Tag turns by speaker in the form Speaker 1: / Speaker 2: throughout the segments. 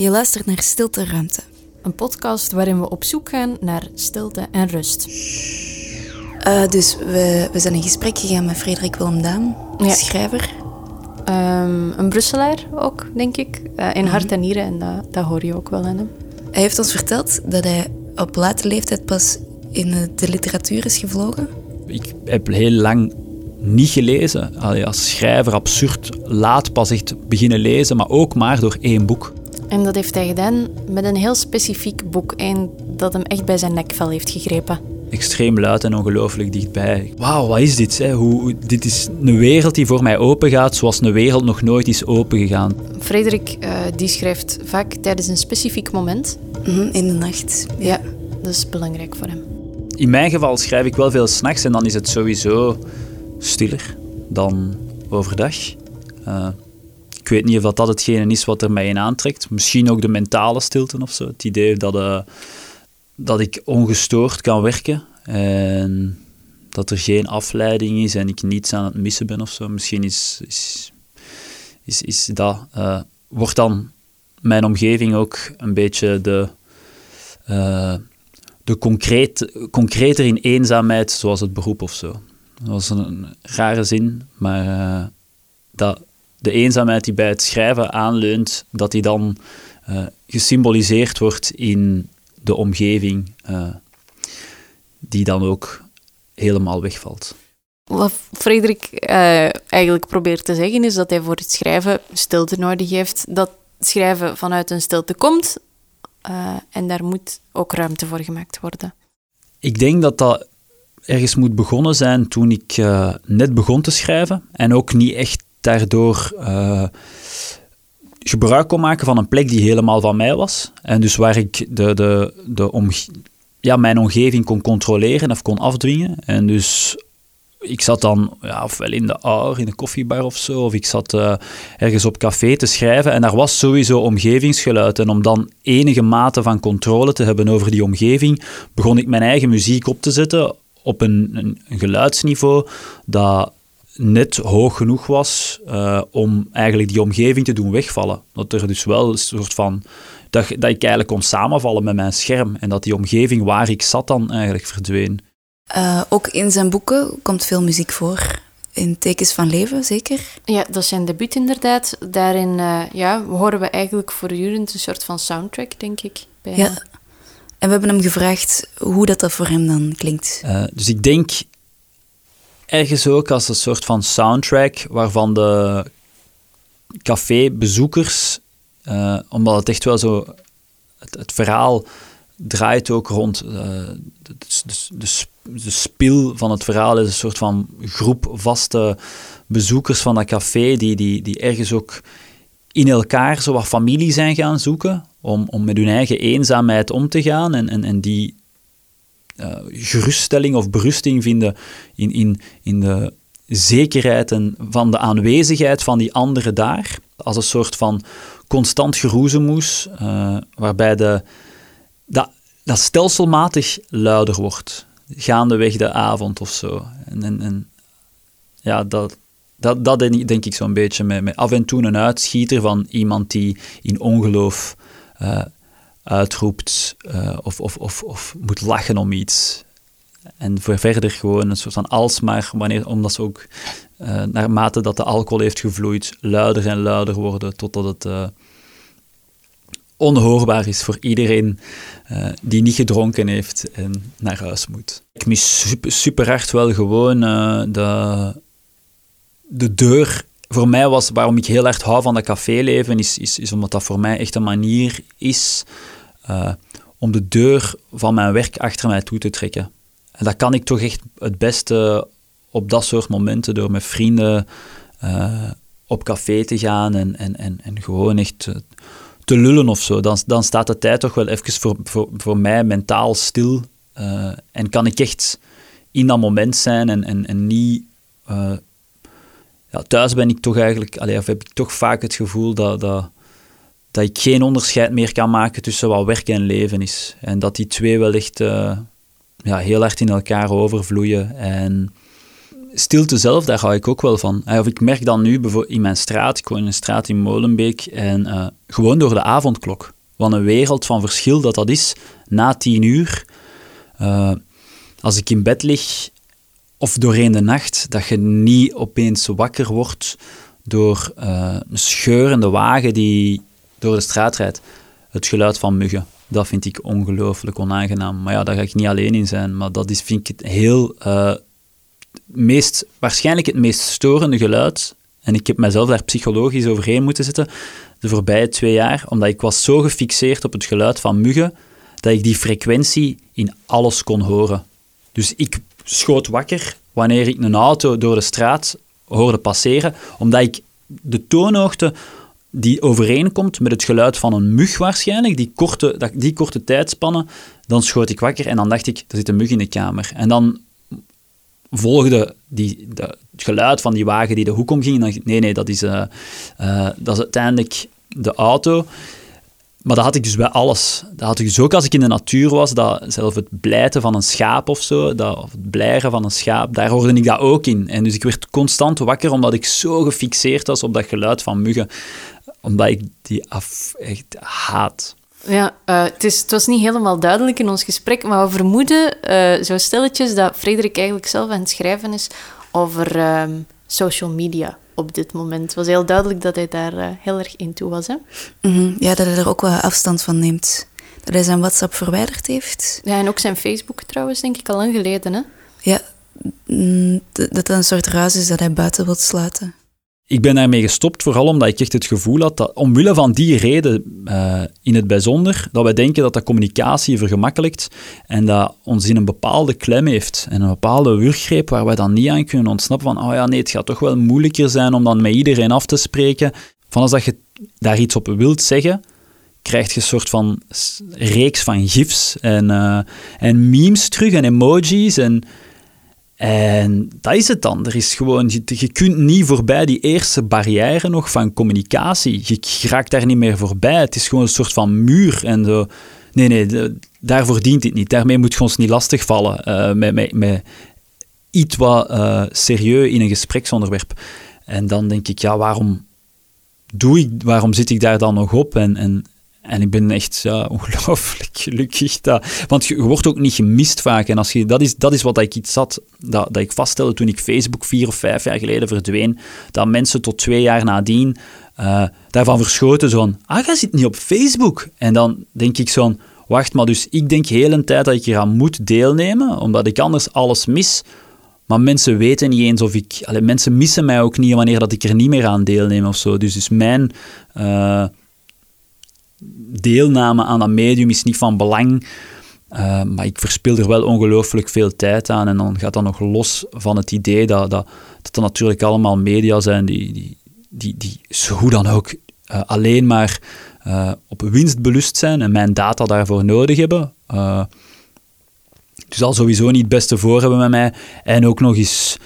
Speaker 1: Je luistert naar Stilte Ruimte.
Speaker 2: Een podcast waarin we op zoek gaan naar stilte en rust.
Speaker 1: Uh, dus we, we zijn in gesprek gegaan met Frederik Willem Daan, ja. schrijver.
Speaker 2: Um, een Brusselaar ook, denk ik. Uh, in hart en nieren, en dat, dat hoor je ook wel in hem.
Speaker 1: Hij heeft ons verteld dat hij op late leeftijd pas in de literatuur is gevlogen.
Speaker 3: Ik heb heel lang niet gelezen. Allee, als schrijver absurd laat pas echt beginnen lezen, maar ook maar door één boek.
Speaker 2: En dat heeft hij gedaan met een heel specifiek boek. Een dat hem echt bij zijn nekvel heeft gegrepen.
Speaker 3: Extreem luid en ongelooflijk dichtbij. Wauw, wat is dit? Hè? Hoe, dit is een wereld die voor mij open gaat zoals een wereld nog nooit is opengegaan.
Speaker 2: Frederik uh, die schrijft vaak tijdens een specifiek moment.
Speaker 1: Mhm, in de nacht.
Speaker 2: Ja. dat is belangrijk voor hem.
Speaker 3: In mijn geval schrijf ik wel veel s'nachts en dan is het sowieso stiller dan overdag. Uh, ik weet niet of dat hetgene is wat er mij in aantrekt. Misschien ook de mentale stilte of zo. Het idee dat, uh, dat ik ongestoord kan werken en dat er geen afleiding is en ik niets aan het missen ben of zo. Misschien is, is, is, is dat. Uh, wordt dan mijn omgeving ook een beetje de. Uh, de concreet, concreter in eenzaamheid, zoals het beroep of zo. Dat was een, rare zin, maar dat de eenzaamheid die bij het schrijven aanleunt, dat die dan uh, gesymboliseerd wordt in de omgeving, uh, die dan ook helemaal wegvalt.
Speaker 2: Wat Frederik uh, eigenlijk probeert te zeggen is dat hij voor het schrijven stilte nodig heeft. Dat schrijven vanuit een stilte komt en daar moet ook ruimte voor gemaakt worden.
Speaker 3: Ik denk dat dat ergens moet begonnen zijn toen ik net begon te schrijven en ook niet echt daardoor uh, gebruik kon maken van een plek die helemaal van mij was. En dus waar ik de, de, de ja, mijn omgeving kon controleren of kon afdwingen. En dus ik zat dan ja, ofwel in de aar, in de koffiebar of zo, of ik zat uh, ergens op café te schrijven en daar was sowieso omgevingsgeluid. En om dan enige mate van controle te hebben over die omgeving, begon ik mijn eigen muziek op te zetten op een, een, een geluidsniveau dat net hoog genoeg was uh, om eigenlijk die omgeving te doen wegvallen. Dat er dus wel een soort van... Dat, dat ik eigenlijk kon samenvallen met mijn scherm en dat die omgeving waar ik zat dan eigenlijk verdween.
Speaker 1: Uh, ook in zijn boeken komt veel muziek voor. In Tekens van Leven, zeker?
Speaker 2: Ja, dat is zijn debuut inderdaad. Daarin uh, ja, horen we eigenlijk voortdurend een soort van soundtrack, denk ik. Bij
Speaker 1: ja. En we hebben hem gevraagd hoe dat, dat voor hem dan klinkt.
Speaker 3: dus ik denk ergens ook als een soort van soundtrack waarvan de cafébezoekers, uh, omdat het echt wel zo, het, verhaal draait ook rond, uh, de, de, de, de spil van het verhaal is een soort van groep vaste bezoekers van dat café die, die, die ergens ook in elkaar zo wat familie zijn gaan zoeken om, om met hun eigen eenzaamheid om te gaan en, en, en die geruststelling of berusting vinden in, in, in de zekerheid en van de aanwezigheid van die anderen daar. Als een soort van constant geroezemoes, uh, waarbij de, dat, dat stelselmatig luider wordt, gaandeweg de avond of zo. En, en, en ja, dat, dat, dat denk ik zo'n beetje met, met af en toe een uitschieter van iemand die in ongeloof uh, uitroept uh, of, of, of, of moet lachen om iets. En voor verder gewoon een soort van alsmaar, wanneer, omdat ze ook uh, naarmate dat de alcohol heeft gevloeid, luider en luider worden, totdat het uh, onhoorbaar is voor iedereen die niet gedronken heeft en naar huis moet. Ik mis super, super hard wel gewoon de, de deur voor mij was, waarom ik heel erg hou van dat caféleven, is, is, is omdat dat voor mij echt een manier is uh, om de deur van mijn werk achter mij toe te trekken. En dat kan ik toch echt het beste op dat soort momenten door met vrienden uh, op café te gaan en, en, en, en gewoon echt te, lullen of zo. Dan, dan staat de tijd toch wel even voor, voor, voor mij mentaal stil uh, en kan ik echt in dat moment zijn en, en, en niet ja, thuis ben ik toch eigenlijk, of heb ik toch vaak het gevoel dat, dat, dat ik geen onderscheid meer kan maken tussen wat werk en leven is. En dat die twee wel echt uh, ja, heel hard in elkaar overvloeien. En stilte zelf, daar hou ik ook wel van. Of ik merk dan nu bijvoorbeeld in mijn straat, ik woon in een straat in Molenbeek, en uh, gewoon door de avondklok. Wat een wereld van verschil dat dat is, na tien uur. Als ik in bed lig, of doorheen de nacht, dat je niet opeens wakker wordt door uh, een scheurende wagen die door de straat rijdt. Het geluid van muggen, dat vind ik ongelooflijk onaangenaam. Maar ja, daar ga ik niet alleen in zijn. Maar dat is, vind ik, het heel, uh, meest, waarschijnlijk het meest storende geluid. En ik heb mezelf daar psychologisch overheen moeten zetten de voorbije twee jaar, omdat ik was zo gefixeerd op het geluid van muggen, dat ik die frequentie in alles kon horen. Dus ik schoot wakker wanneer ik een auto door de straat hoorde passeren, omdat ik de toonhoogte die overeenkomt met het geluid van een mug waarschijnlijk, die korte, die korte tijdspannen, dan schoot ik wakker en dan dacht ik, er zit een mug in de kamer. En dan volgde die, het geluid van die wagen die de hoek omging. En dan nee, nee, dat is, uh, uh, dat is uiteindelijk de auto. Maar dat had ik dus bij alles. Dat had ik dus ook als ik in de natuur was, dat zelf het blijten van een schaap of zo, dat, of het blijren van een schaap, daar hoorde ik dat ook in. En dus ik werd constant wakker omdat ik zo gefixeerd was op dat geluid van muggen. Omdat ik die af echt haat.
Speaker 2: Ja, uh, het, was niet helemaal duidelijk in ons gesprek, maar we vermoeden uh, zo stilletjes dat Frederik eigenlijk zelf aan het schrijven is over uh, social media op dit moment. Het was heel duidelijk dat hij daar uh, heel erg in toe was. Hè?
Speaker 1: Mm -hmm. Ja, dat hij er ook wel afstand van neemt. Dat hij zijn WhatsApp verwijderd heeft.
Speaker 2: Ja, en ook zijn Facebook trouwens, denk ik, al lang geleden. Hè?
Speaker 1: Ja, mm, dat het een soort ruis is dat hij buiten wilt sluiten.
Speaker 3: Ik ben daarmee gestopt, vooral omdat ik echt het gevoel had dat, omwille van die reden uh, in het bijzonder, dat wij denken dat dat communicatie vergemakkelijkt en dat ons in een bepaalde klem heeft en een bepaalde wurggreep waar wij dan niet aan kunnen ontsnappen van, oh ja, nee, het gaat toch wel moeilijker zijn om dan met iedereen af te spreken. Van als dat je daar iets op wilt zeggen, krijg je een soort van reeks van gifs en, uh, en memes terug en emojis en en dat is het dan. Er is gewoon, je, je, kunt niet voorbij die eerste barrière nog van communicatie. Je raakt daar niet meer voorbij. Het is gewoon een soort van muur. En zo. Nee, nee, daarvoor dient het niet. Daarmee moet je ons niet lastigvallen uh, met, met, met iets wat uh, serieus in een gespreksonderwerp. En dan denk ik, ja, waarom doe ik, waarom zit ik daar dan nog op? En, en, en ik ben echt ja, ongelooflijk gelukkig. Dat, want je, wordt ook niet gemist vaak. En als je, dat, is, dat is wat ik iets had, dat, dat ik vaststelde toen ik Facebook vier of vijf jaar geleden verdween. Dat mensen tot twee jaar nadien uh, daarvan verschoten. Zo ah, jij zit niet op Facebook. En dan denk ik zo wacht, maar dus ik denk de hele tijd dat ik eraan moet deelnemen, omdat ik anders alles mis. Maar mensen weten niet eens of ik... Allee, mensen missen mij ook niet wanneer dat ik er niet meer aan deelneem of zo. Dus, dus mijn... Uh, deelname aan dat medium is niet van belang. Uh, maar ik verspil er wel ongelooflijk veel tijd aan. En dan gaat dat nog los van het idee dat, dat, dat er natuurlijk allemaal media zijn die, die, die, die hoe dan ook uh, alleen maar uh, op winst belust zijn en mijn data daarvoor nodig hebben. dus al sowieso niet het beste voor hebben met mij. En ook nog eens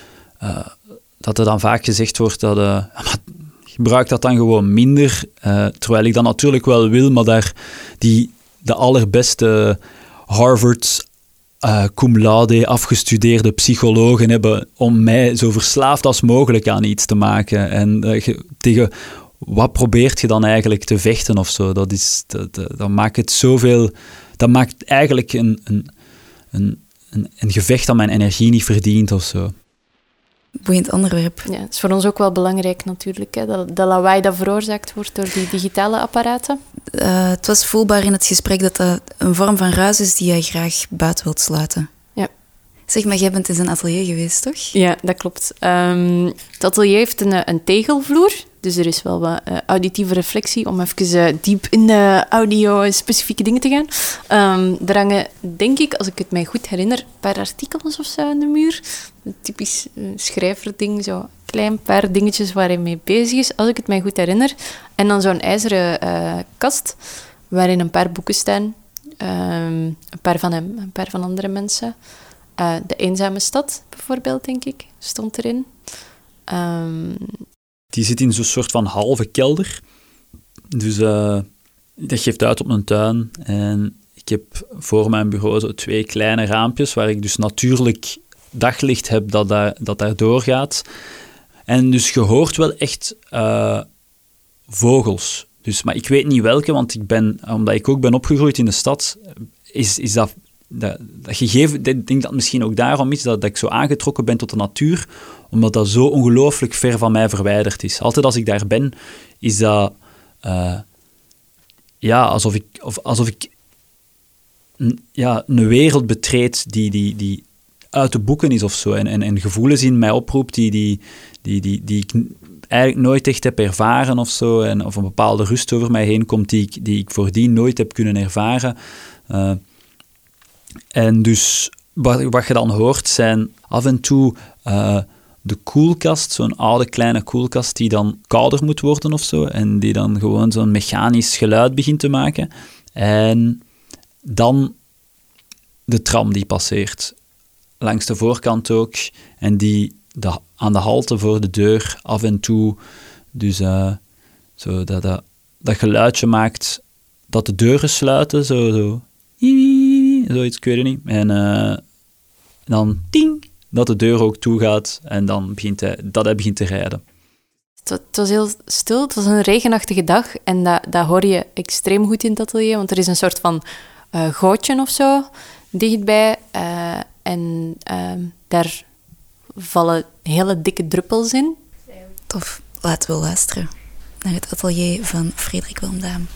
Speaker 3: dat er dan vaak gezegd wordt dat gebruik dat dan gewoon minder. Uh, terwijl ik dat natuurlijk wel wil, maar daar die, de allerbeste Harvard uh, cum laude afgestudeerde psychologen hebben om mij zo verslaafd als mogelijk aan iets te maken. En uh, tegen wat probeert je dan eigenlijk te vechten of zo? Dat, is, dat, dat maakt het zoveel. Dat maakt eigenlijk een, een, een, een, gevecht dat mijn energie niet verdient of zo
Speaker 1: boeiend onderwerp.
Speaker 2: Ja, het is voor ons ook wel belangrijk natuurlijk, hè, dat, dat lawaai dat veroorzaakt wordt door die digitale apparaten.
Speaker 1: Uh, het was voelbaar in het gesprek dat dat een vorm van ruis is die jij graag buiten wilt sluiten.
Speaker 2: Ja.
Speaker 1: Zeg maar, jij bent in zijn atelier geweest, toch?
Speaker 2: Ja, dat klopt. Um, het atelier heeft een, een tegelvloer, dus er is wel wat uh, auditieve reflectie om even uh, diep in de audio-specifieke dingen te gaan. Um, er hangen, denk ik, als ik het mij goed herinner, een paar artikels of zo aan de muur. Een typisch uh, schrijverding, zo klein paar dingetjes waar hij mee bezig is, als ik het mij goed herinner. En dan zo'n ijzeren kast waarin een paar boeken staan. Um, een paar van hem, een paar van andere mensen. de Eenzame Stad, bijvoorbeeld, denk ik, stond erin. Um,
Speaker 3: die zit in zo'n soort van halve kelder. Dus uh, dat geeft uit op een tuin. En ik heb voor mijn bureau zo twee kleine raampjes waar ik dus natuurlijk daglicht hebt dat daar, dat daar doorgaat. En dus je hoort wel echt uh, vogels. Dus, maar ik weet niet welke, want ik ben, omdat ik ook ben opgegroeid in de stad, is, is dat, dat, dat gegeven... Ik denk dat misschien ook daarom is dat, ik zo aangetrokken ben tot de natuur, omdat dat zo ongelooflijk ver van mij verwijderd is. Altijd als ik daar ben, is dat... Uh, ja, alsof ik, of, alsof ik ja, een wereld betreed die, die, die uit de boeken is of zo. En, en, en gevoelens in mij oproept die, die, die, die, ik eigenlijk nooit echt heb ervaren of zo. En, of een bepaalde rust over mij heen komt die ik, die ik voordien nooit heb kunnen ervaren. Uh, en dus wat, wat je dan hoort zijn af en toe uh, de koelkast, zo'n oude kleine koelkast die dan kouder moet worden of zo. En die dan gewoon zo'n mechanisch geluid begint te maken. En dan de tram die passeert. Langs de voorkant ook. En die de, aan de halte voor de deur af en toe. Dus uh, zo dat, dat, dat geluidje maakt dat de deuren sluiten. Zo, zo. Zoiets, ik weet het niet. En uh, dan ting, dat de deur ook toe gaat. En dan begint hij, dat hij begint te rijden.
Speaker 2: Het was heel stil, het was een regenachtige dag. En dat, dat hoor je extreem goed in het atelier. Want er is een soort van uh, gootje of zo dichtbij. Uh, en uh, daar vallen hele dikke druppels in.
Speaker 1: Tof, laten we luisteren naar het atelier van Frederik Wilmdaam.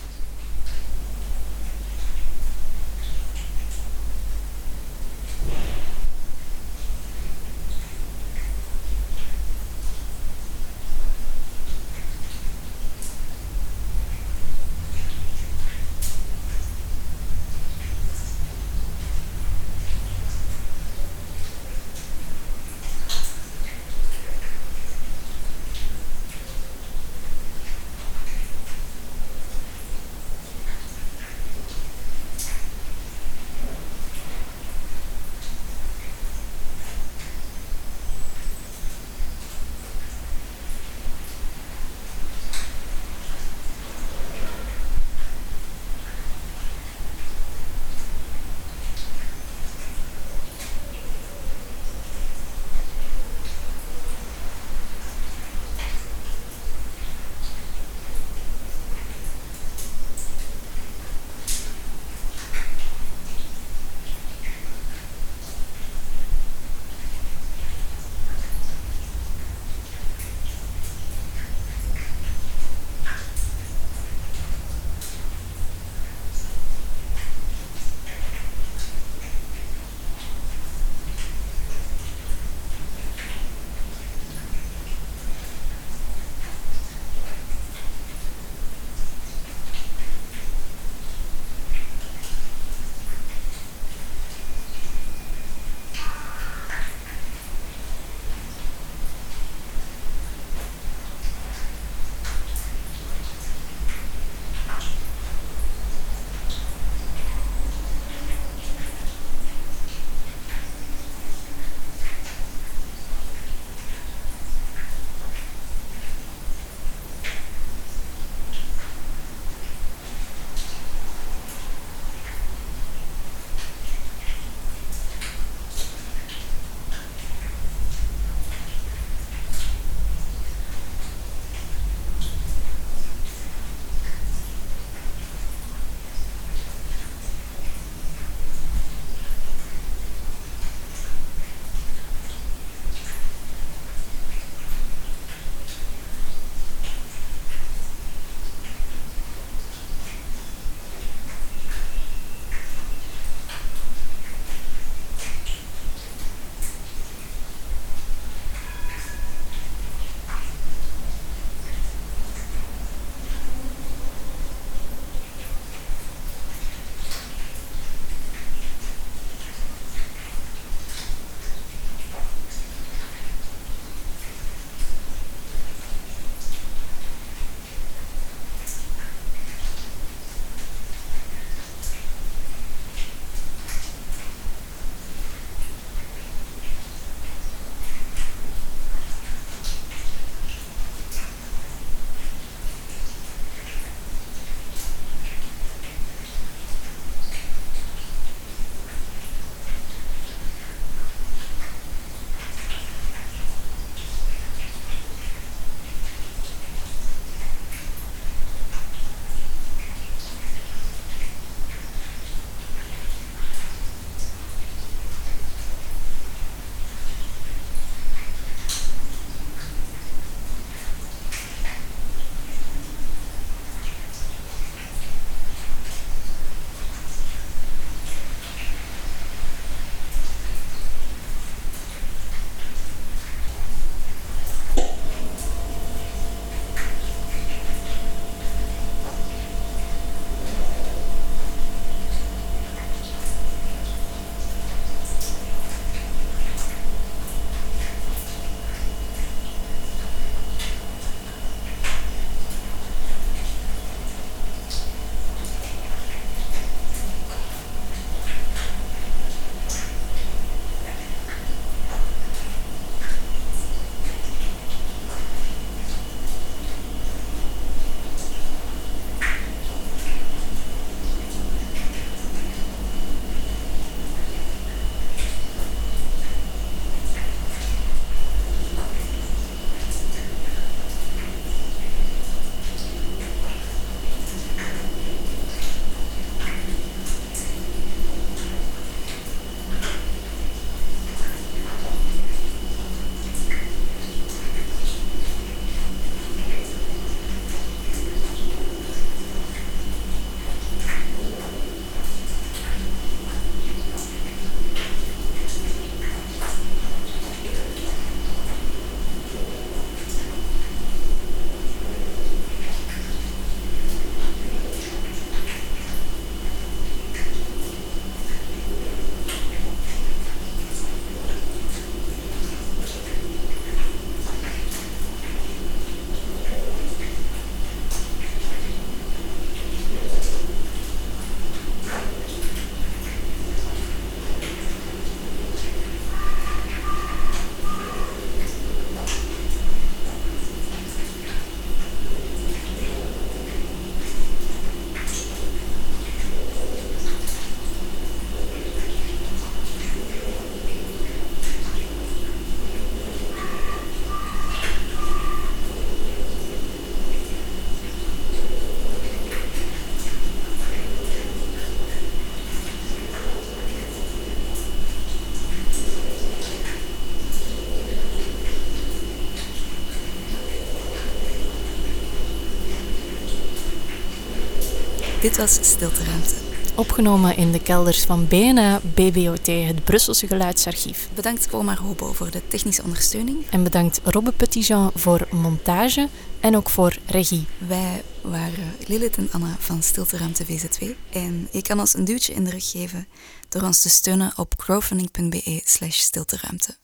Speaker 1: Dit was Stilteruimte.
Speaker 2: Opgenomen in de kelders van BNA BBOT, het Brusselse Geluidsarchief.
Speaker 1: Bedankt Omar Hobo voor de technische ondersteuning.
Speaker 2: En bedankt Robbe Petitjean voor montage en ook voor regie.
Speaker 1: Wij waren Lilith en Anna van Stilteruimte VZ2. En je kan ons een duwtje in de rug geven door ons te steunen op crowdfunding.be slash stilteruimte.